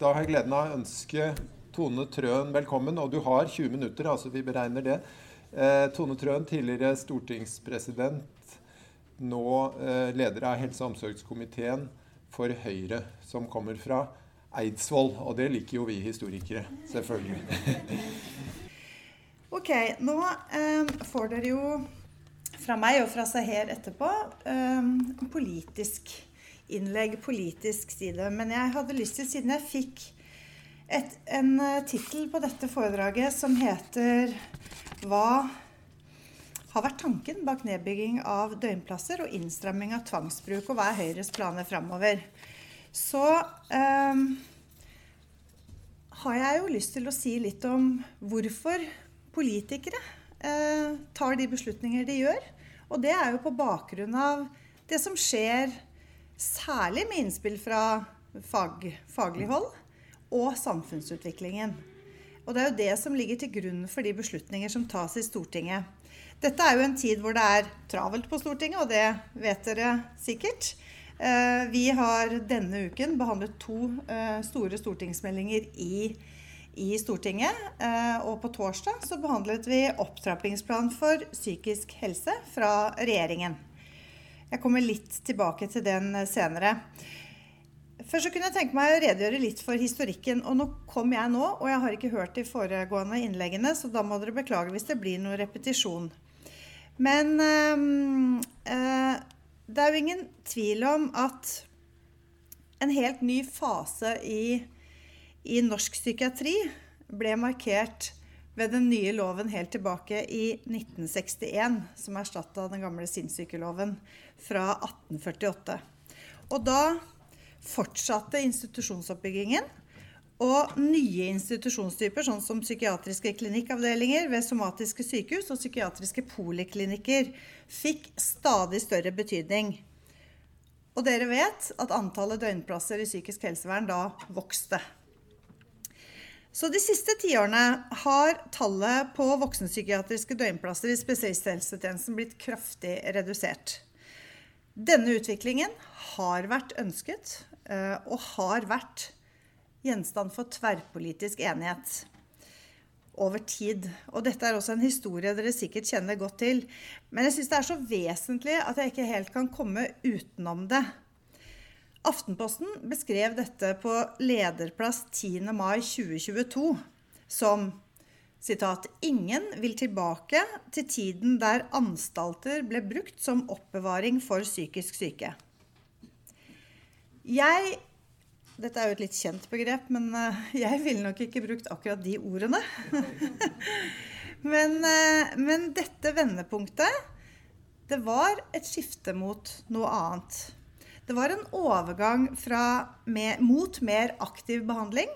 Da har jeg gleden av å ønske Tone Trøen velkommen. Og du har 20 minutter, altså vi beregner det. Eh, Tone Trøen, tidligere stortingspresident, nå eh, leder av helse- og omsorgskomiteen for Høyre, som kommer fra Eidsvoll. Og det liker jo vi historikere, selvfølgelig. ok, nå eh, får dere jo fra meg og fra Seher etterpå eh, politisk innlegg, politisk side. Men jeg hadde lyst til, siden jeg fikk et, en uh, tittel på dette foredraget som heter 'Hva har vært tanken bak nedbygging av døgnplasser og innstramming av tvangsbruk, og hva er Høyres planer framover?' Så um, har jeg jo lyst til å si litt om hvorfor politikere uh, tar de beslutninger de gjør. Og det er jo på bakgrunn av det som skjer Særlig med innspill fra fag, faglig hold og samfunnsutviklingen. Og det er jo det som ligger til grunn for de beslutninger som tas i Stortinget. Dette er jo en tid hvor det er travelt på Stortinget, og det vet dere sikkert. Eh, vi har denne uken behandlet to eh, store stortingsmeldinger i, i Stortinget. Eh, og på torsdag så behandlet vi opptrappingsplan for psykisk helse fra regjeringen. Jeg kommer litt tilbake til den eh, senere. Først så kunne jeg tenke meg å redegjøre litt for historikken. Og nå kom jeg nå, og jeg har ikke hørt de foregående innleggene, så da må dere beklage hvis det blir noe repetisjon. Men øh, det er jo ingen tvil om at en helt ny fase i, i norsk psykiatri ble markert ved den nye loven helt tilbake i 1961, som erstatta den gamle sinnssykeloven fra 1848. Og da fortsatte institusjonsoppbyggingen. Og nye institusjonstyper, sånn som psykiatriske klinikkavdelinger ved somatiske sykehus og psykiatriske poliklinikker, fikk stadig større betydning. Og dere vet at antallet døgnplasser i psykisk helsevern da vokste. Så de siste tiårene har tallet på voksenpsykiatriske døgnplasser i spesialisthelsetjenesten blitt kraftig redusert. Denne utviklingen har vært ønsket eh, og har vært gjenstand for tverrpolitisk enighet over tid. Og dette er også en historie dere sikkert kjenner godt til. Men jeg syns det er så vesentlig at jeg ikke helt kan komme utenom det. Aftenposten beskrev dette på lederplass 10. mai 2022 som Citat, 'Ingen vil tilbake til tiden der anstalter ble brukt som oppbevaring for psykisk syke'. Jeg Dette er jo et litt kjent begrep, men eh, jeg ville nok ikke brukt akkurat de ordene. men, eh, men dette vendepunktet, det var et skifte mot noe annet. Det var en overgang med, mot mer aktiv behandling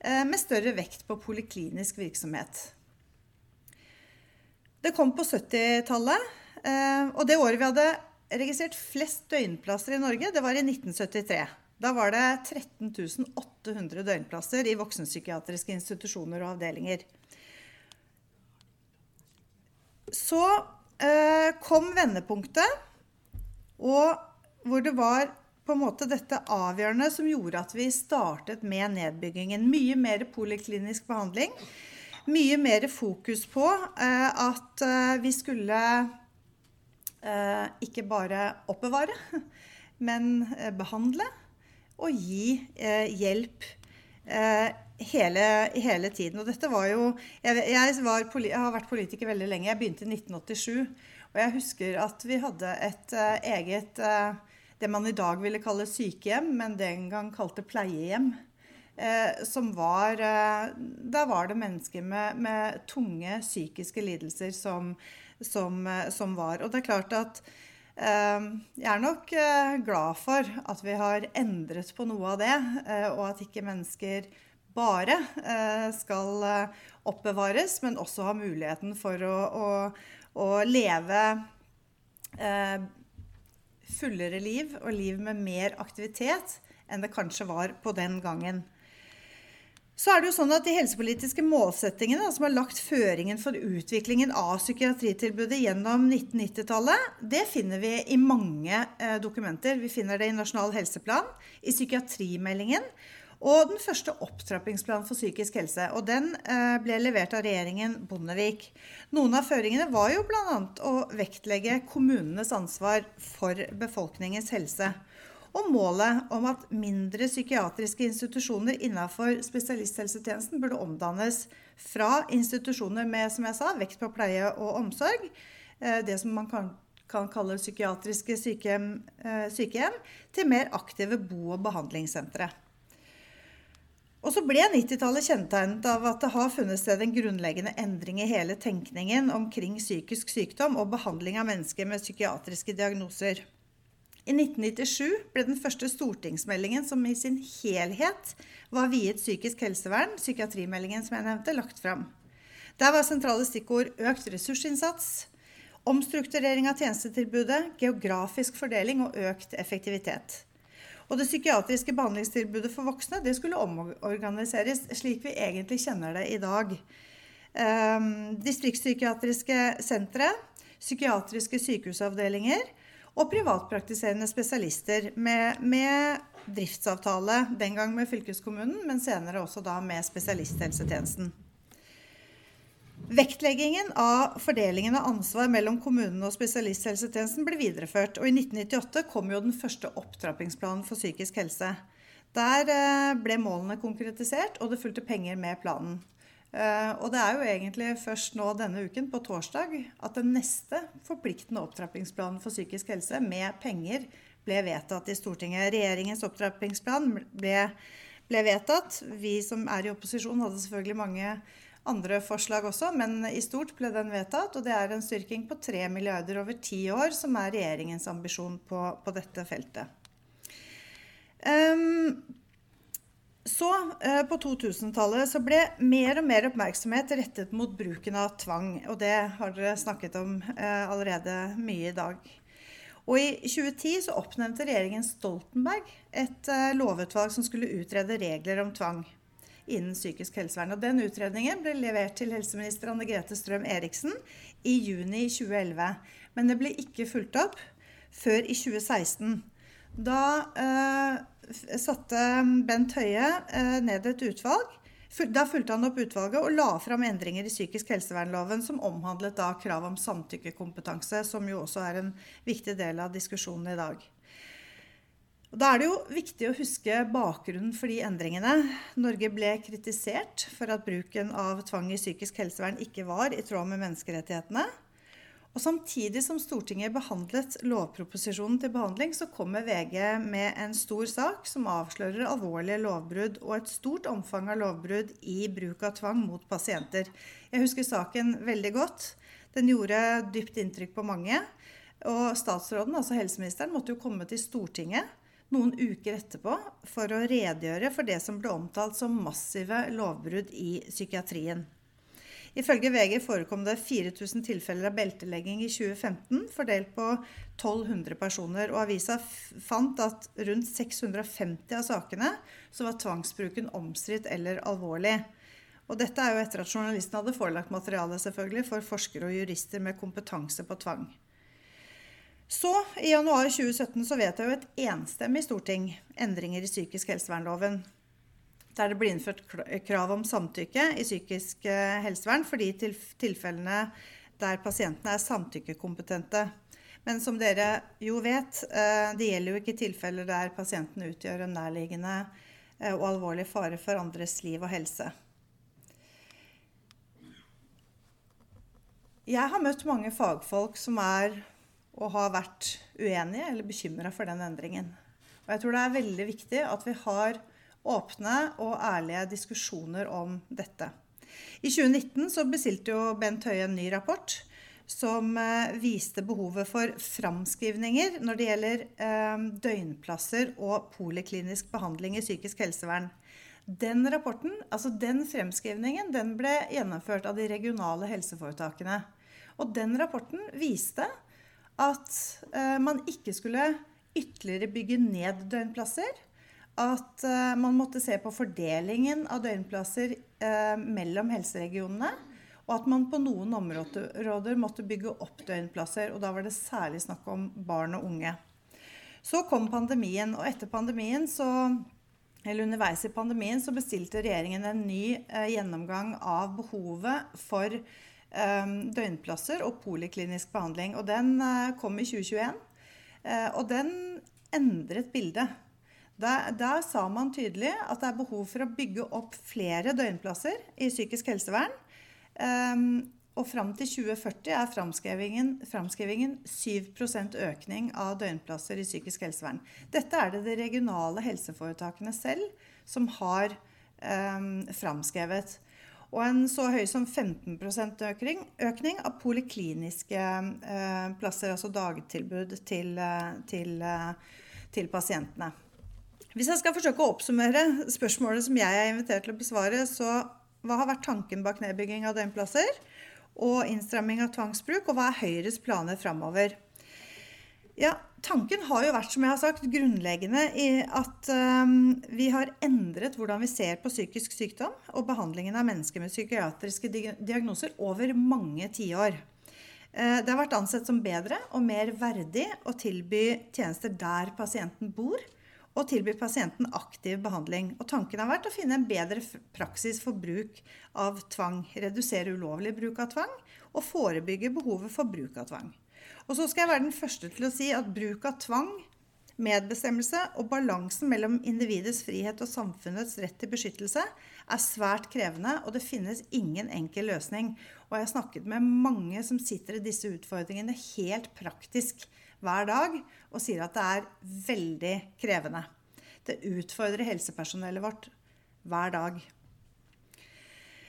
eh, med større vekt på poliklinisk virksomhet. Det kom på 70-tallet, eh, og det året vi hadde registrert flest døgnplasser i Norge, det var i 1973. Da var det 13 800 døgnplasser i voksenpsykiatriske institusjoner og avdelinger. Så eh, kom vendepunktet, og hvor det var på en måte dette avgjørende som gjorde at vi startet med nedbyggingen. Mye mer poliklinisk behandling. Mye mer fokus på eh, at eh, vi skulle eh, ikke bare oppbevare, men eh, behandle og gi hjelp hele, hele, tiden. Og dette var jo jeg, jeg, var, jeg, har vært politiker veldig lenge. Jeg begynte i 1987. Og jeg husker at vi hadde et eget det man i dag ville kalle sykehjem, men den gang kalte pleiehjem. Eh, som var eh, Da var det mennesker med, med tunge psykiske lidelser som, som, eh, som, var. Og det er klart at eh, jeg er nok eh, glad for at vi har endret på noe av det, eh, og at ikke mennesker bare skal oppbevares, men også ha muligheten for å, å, å leve fullere liv og liv med mer aktivitet enn det kanskje var på den gangen. Så er det jo sånn at De helsepolitiske målsettingene som har lagt føringen for utviklingen av psykiatritilbudet gjennom 1990-tallet, det finner vi i mange eh, dokumenter. Vi finner det i Nasjonal helseplan, i psykiatrimeldingen Og den første opptrappingsplanen for psykisk helse. Og den eh, ble levert av regjeringen Bondevik. Noen av føringene var jo bl.a. å vektlegge kommunenes ansvar for befolkningens helse. Og målet om at mindre psykiatriske institusjoner innenfor spesialisthelsetjenesten burde omdannes fra institusjoner med som jeg sa, vekt på pleie og omsorg, eh, det som man kan, kan kalle psykiatriske sykehjem, eh, sykehjem, til mer aktive bo- og behandlingssentre. Og så ble 90-tallet kjennetegnet av at det har funnet sted en grunnleggende endring i hele tenkningen omkring psykisk sykdom og behandling av mennesker med psykiatriske diagnoser. I 1997 ble den første stortingsmeldingen som i sin helhet var viet psykisk helsevern, psykiatrimeldingen som jeg nevnte, lagt fram. Der var sentrale stikkord økt ressursinnsats, omstrukturering av tjenestetilbudet, geografisk fordeling og økt effektivitet. Og det psykiatriske behandlingstilbudet for voksne det skulle omorganiseres slik vi egentlig kjenner det i dag. Um, distriktspsykiatriske sentre, psykiatriske sykehusavdelinger og privatpraktiserende spesialister med, med, driftsavtale, den gang med fylkeskommunen, men senere også da med spesialisthelsetjenesten. Vektleggingen av fordelingen av ansvar mellom kommunene og spesialisthelsetjenesten ble videreført. Og i 1998 kom jo den første opptrappingsplanen for psykisk helse. Der eh, ble målene konkretisert, og det fulgte penger med planen. Eh, og det er jo egentlig først nå denne uken, på torsdag, at den neste forpliktende opptrappingsplanen for psykisk helse med penger ble vedtatt i Stortinget. Regjeringens opptrappingsplan ble, ble vedtatt. Vi som er i opposisjon, hadde selvfølgelig mange andre forslag også, men i stort ble den vedtatt. Og det er en styrking på 3 milliarder over ti år, som er regjeringens ambisjon på, på dette feltet. Um, så uh, På 2000-tallet så ble mer og mer oppmerksomhet rettet mot bruken av tvang. Og det har dere snakket om uh, allerede mye i dag. Og I 2010 så oppnevnte regjeringen Stoltenberg et uh, lovutvalg som skulle utrede regler om tvang innen psykisk helsevern. Og den utredningen ble levert til helseminister Anne Grete Strøm Eriksen i juni 2011. Men det ble ikke fulgt opp før i 2016. Da eh, satte Bent Høie eh, ned et utvalg. Da fulgte han opp utvalget og la fram endringer i psykisk helsevernloven som omhandlet da krav om samtykkekompetanse, som jo også er en viktig del av diskusjonen i dag. Da er det jo viktig å huske bakgrunnen for de endringene. Norge ble kritisert for at bruken av tvang i psykisk helsevern ikke var i tråd med menneskerettighetene. Og Samtidig som Stortinget behandlet lovproposisjonen til behandling, så kommer VG med en stor sak som avslører alvorlige lovbrudd og et stort omfang av lovbrudd i bruk av tvang mot pasienter. Jeg husker saken veldig godt. Den gjorde dypt inntrykk på mange. Og statsråden, altså helseministeren, måtte jo komme til Stortinget noen uker etterpå for å redegjøre for det som ble omtalt som massive lovbrudd i psykiatrien. Ifølge VG forekom det 4000 tilfeller av beltelegging i 2015, fordelt på 1200 personer. Og avisa fant at rundt 650 av sakene så var tvangsbruken omstridt eller alvorlig. Og dette er jo etter at journalisten hadde forelagt materialet selvfølgelig for forskere og jurister med kompetanse på tvang. Så i januar 2017 så vedtar jo et enstemmig storting endringer i psykisk helsevernloven. Der det blir innført krav om samtykke i psykisk eh, helsevern for de tilfellene der pasientene er samtykkekompetente. Men som dere jo vet, eh, det gjelder jo ikke tilfeller der pasienten utgjør en nærliggende eh, og alvorlig fare for andres liv og helse. Jeg har møtt mange fagfolk som er og har vært uenige eller bekymra for den endringen. Og jeg tror det er veldig viktig at vi har åpne og ærlige diskusjoner om dette. I 2019 så bestilte jo Bent Høie en ny rapport som eh, viste behovet for framskrivninger når det gjelder eh, døgnplasser og poliklinisk behandling i psykisk helsevern. Den rapporten, altså den fremskrivningen, den ble gjennomført av de regionale helseforetakene. Og den rapporten viste at eh, man ikke skulle ytterligere bygge ned døgnplasser. At eh, man måtte se på fordelingen av døgnplasser eh, mellom helseregionene. Og at man på noen områder måtte bygge opp døgnplasser. Og da var det særlig snakk om barn og unge. Så kom pandemien, og etter pandemien så eller underveis i pandemien så bestilte regjeringen en ny eh, gjennomgang av behovet for døgnplasser og poliklinisk behandling. Og den eh, kom i 2021. Eh, og den endret bildet. Der, sa man tydelig at det er behov for å bygge opp flere døgnplasser i psykisk helsevern. Um, og fram til 2040 er framskrivingen, framskrivingen 7% økning av døgnplasser i psykisk helsevern. Dette er det de regionale helseforetakene selv som har um, framskrevet. Og en så høy som 15% økning, økning av polikliniske eh, plasser, altså dagtilbud til, uh, til, uh, til pasientene. Hvis jeg skal forsøke å oppsummere spørsmålet som jeg er invitert til å besvare, så hva har vært tanken bak nedbygging av døgnplasser? og innstramming av tvangsbruk, og hva er Høyres planer framover? Ja, tanken har jo vært, som jeg har sagt, grunnleggende i at um, vi har endret hvordan vi ser på psykisk sykdom og behandlingen av mennesker med psykiatriske diagnoser over mange tiår. Uh, det har vært ansett som bedre og mer verdig å tilby tjenester der pasienten bor, og tilby pasienten aktiv behandling. Og tanken har vært å finne en bedre praksis for bruk av tvang. Redusere ulovlig bruk av tvang og forebygge behovet for bruk av tvang. Og så skal jeg være den første til å si at bruk av tvang, medbestemmelse og balansen mellom individets frihet og samfunnets rett til beskyttelse er svært krevende, og det finnes ingen enkel løsning. Og jeg har snakket med mange som sitter i disse utfordringene helt praktisk hver dag og sier at det er veldig krevende. Det utfordrer helsepersonellet vårt hver dag.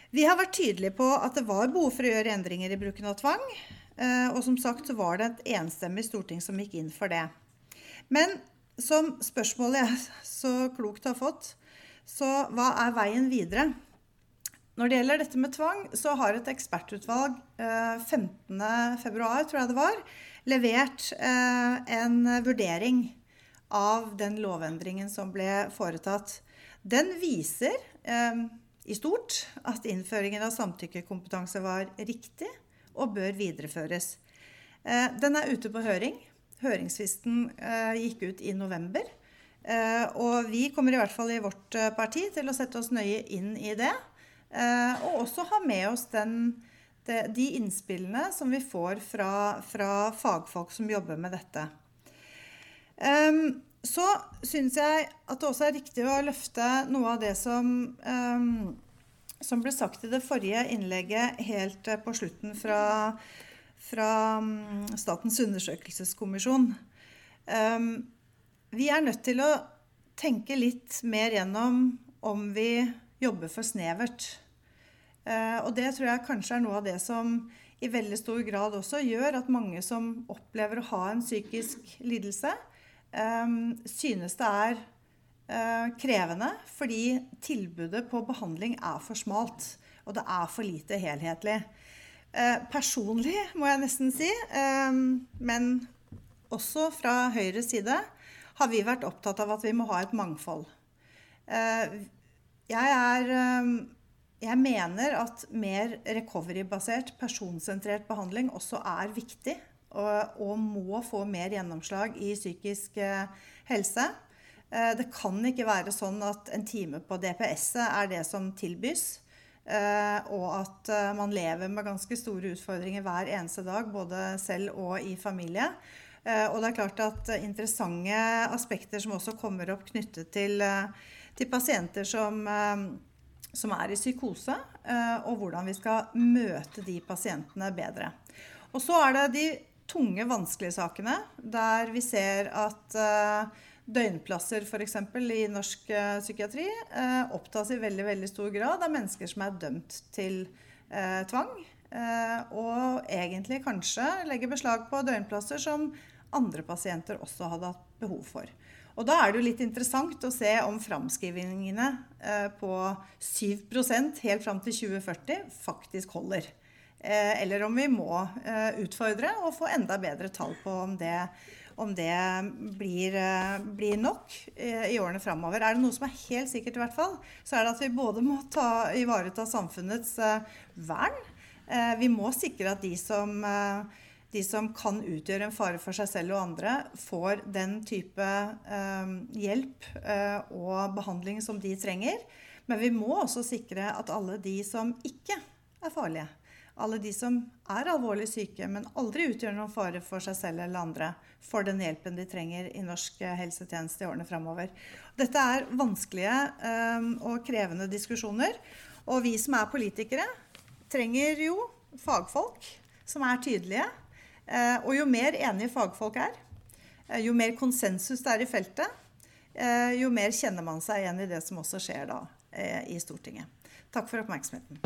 Vi har vært tydelige på at det var behov for å gjøre endringer i bruken av tvang. Eh, og som sagt så var det et enstemmig storting som gikk inn for det. Men som spørsmålet jeg så klokt har fått, så hva er veien videre? Når det gjelder dette med tvang, så har et ekspertutvalg 15.2, eh, tror jeg det var, levert eh, en vurdering av den lovendringen som ble foretatt. Den viser i stort at innføringen av samtykkekompetanse var riktig og bør videreføres. Eh, den er ute på høring. Høringsfristen eh, gikk ut i november. Eh, og vi kommer i hvert fall i vårt parti til å sette oss nøye inn i det. og også ha med oss den de innspillene som vi får fra, fra, fagfolk som jobber med dette. Så syns jeg at det også er riktig å løfte noe av det som, som ble sagt i det forrige innlegget helt på slutten fra, fra um, Statens undersøkelseskommisjon. vi er nødt til å tenke litt mer gjennom om vi jobber for snevert. Eh, og det tror jeg kanskje er noe av det som i veldig stor grad også gjør at mange som opplever å ha en psykisk lidelse, eh, synes det er eh, krevende fordi tilbudet på behandling er for smalt. Og det er for lite helhetlig. Personlig, må jeg nesten si, men også fra Høyres side, har vi vært opptatt av at vi må ha et mangfold. Jeg er jeg mener at mer recovery-basert, personsentrert behandling også er viktig. Og, og, må få mer gjennomslag i psykisk eh, helse. Eh, det kan ikke være sånn at en time på DPS-et er det som tilbys. Eh, og at man lever med ganske store utfordringer hver eneste dag, både selv og i familie. Og det er klart at interessante aspekter som også kommer opp knyttet til, til pasienter som som er i psykose, eh, og hvordan vi skal møte de pasientene bedre. Og så er det de tunge, vanskelige sakene der vi ser at eh, døgnplasser f.eks. i norsk eh, psykiatri opptas i veldig, veldig stor grad av mennesker som er dømt til tvang. Og egentlig kanskje legger beslag på døgnplasser som andre pasienter også hadde hatt behov for. Og da er det jo litt interessant å se om framskrivningene eh, på 7% helt fram til 2040 faktisk holder. Eh, eller om vi må eh, utfordre og få enda bedre tall på om det, om det blir, blir, nok i årene framover. Er det noe som er helt sikkert, i hvert fall, så er det at vi både må ta, ivareta samfunnets vern. Vi må sikre at de som de som kan utgjøre en fare for seg selv og andre, får den type eh, hjelp eh, og behandling som de trenger. Men vi må også sikre at alle de som ikke er farlige, alle de som er alvorlig syke, men aldri utgjør noen fare for seg selv eller andre, får den hjelpen de trenger i norsk helsetjeneste i årene framover. Dette er vanskelige um, og krevende diskusjoner. Og vi som er politikere, trenger jo fagfolk som er tydelige. Uh, og jo mer enige fagfolk er, jo mer konsensus det er i feltet, jo mer kjenner man seg igjen i det som også skjer da i Stortinget. Takk for oppmerksomheten.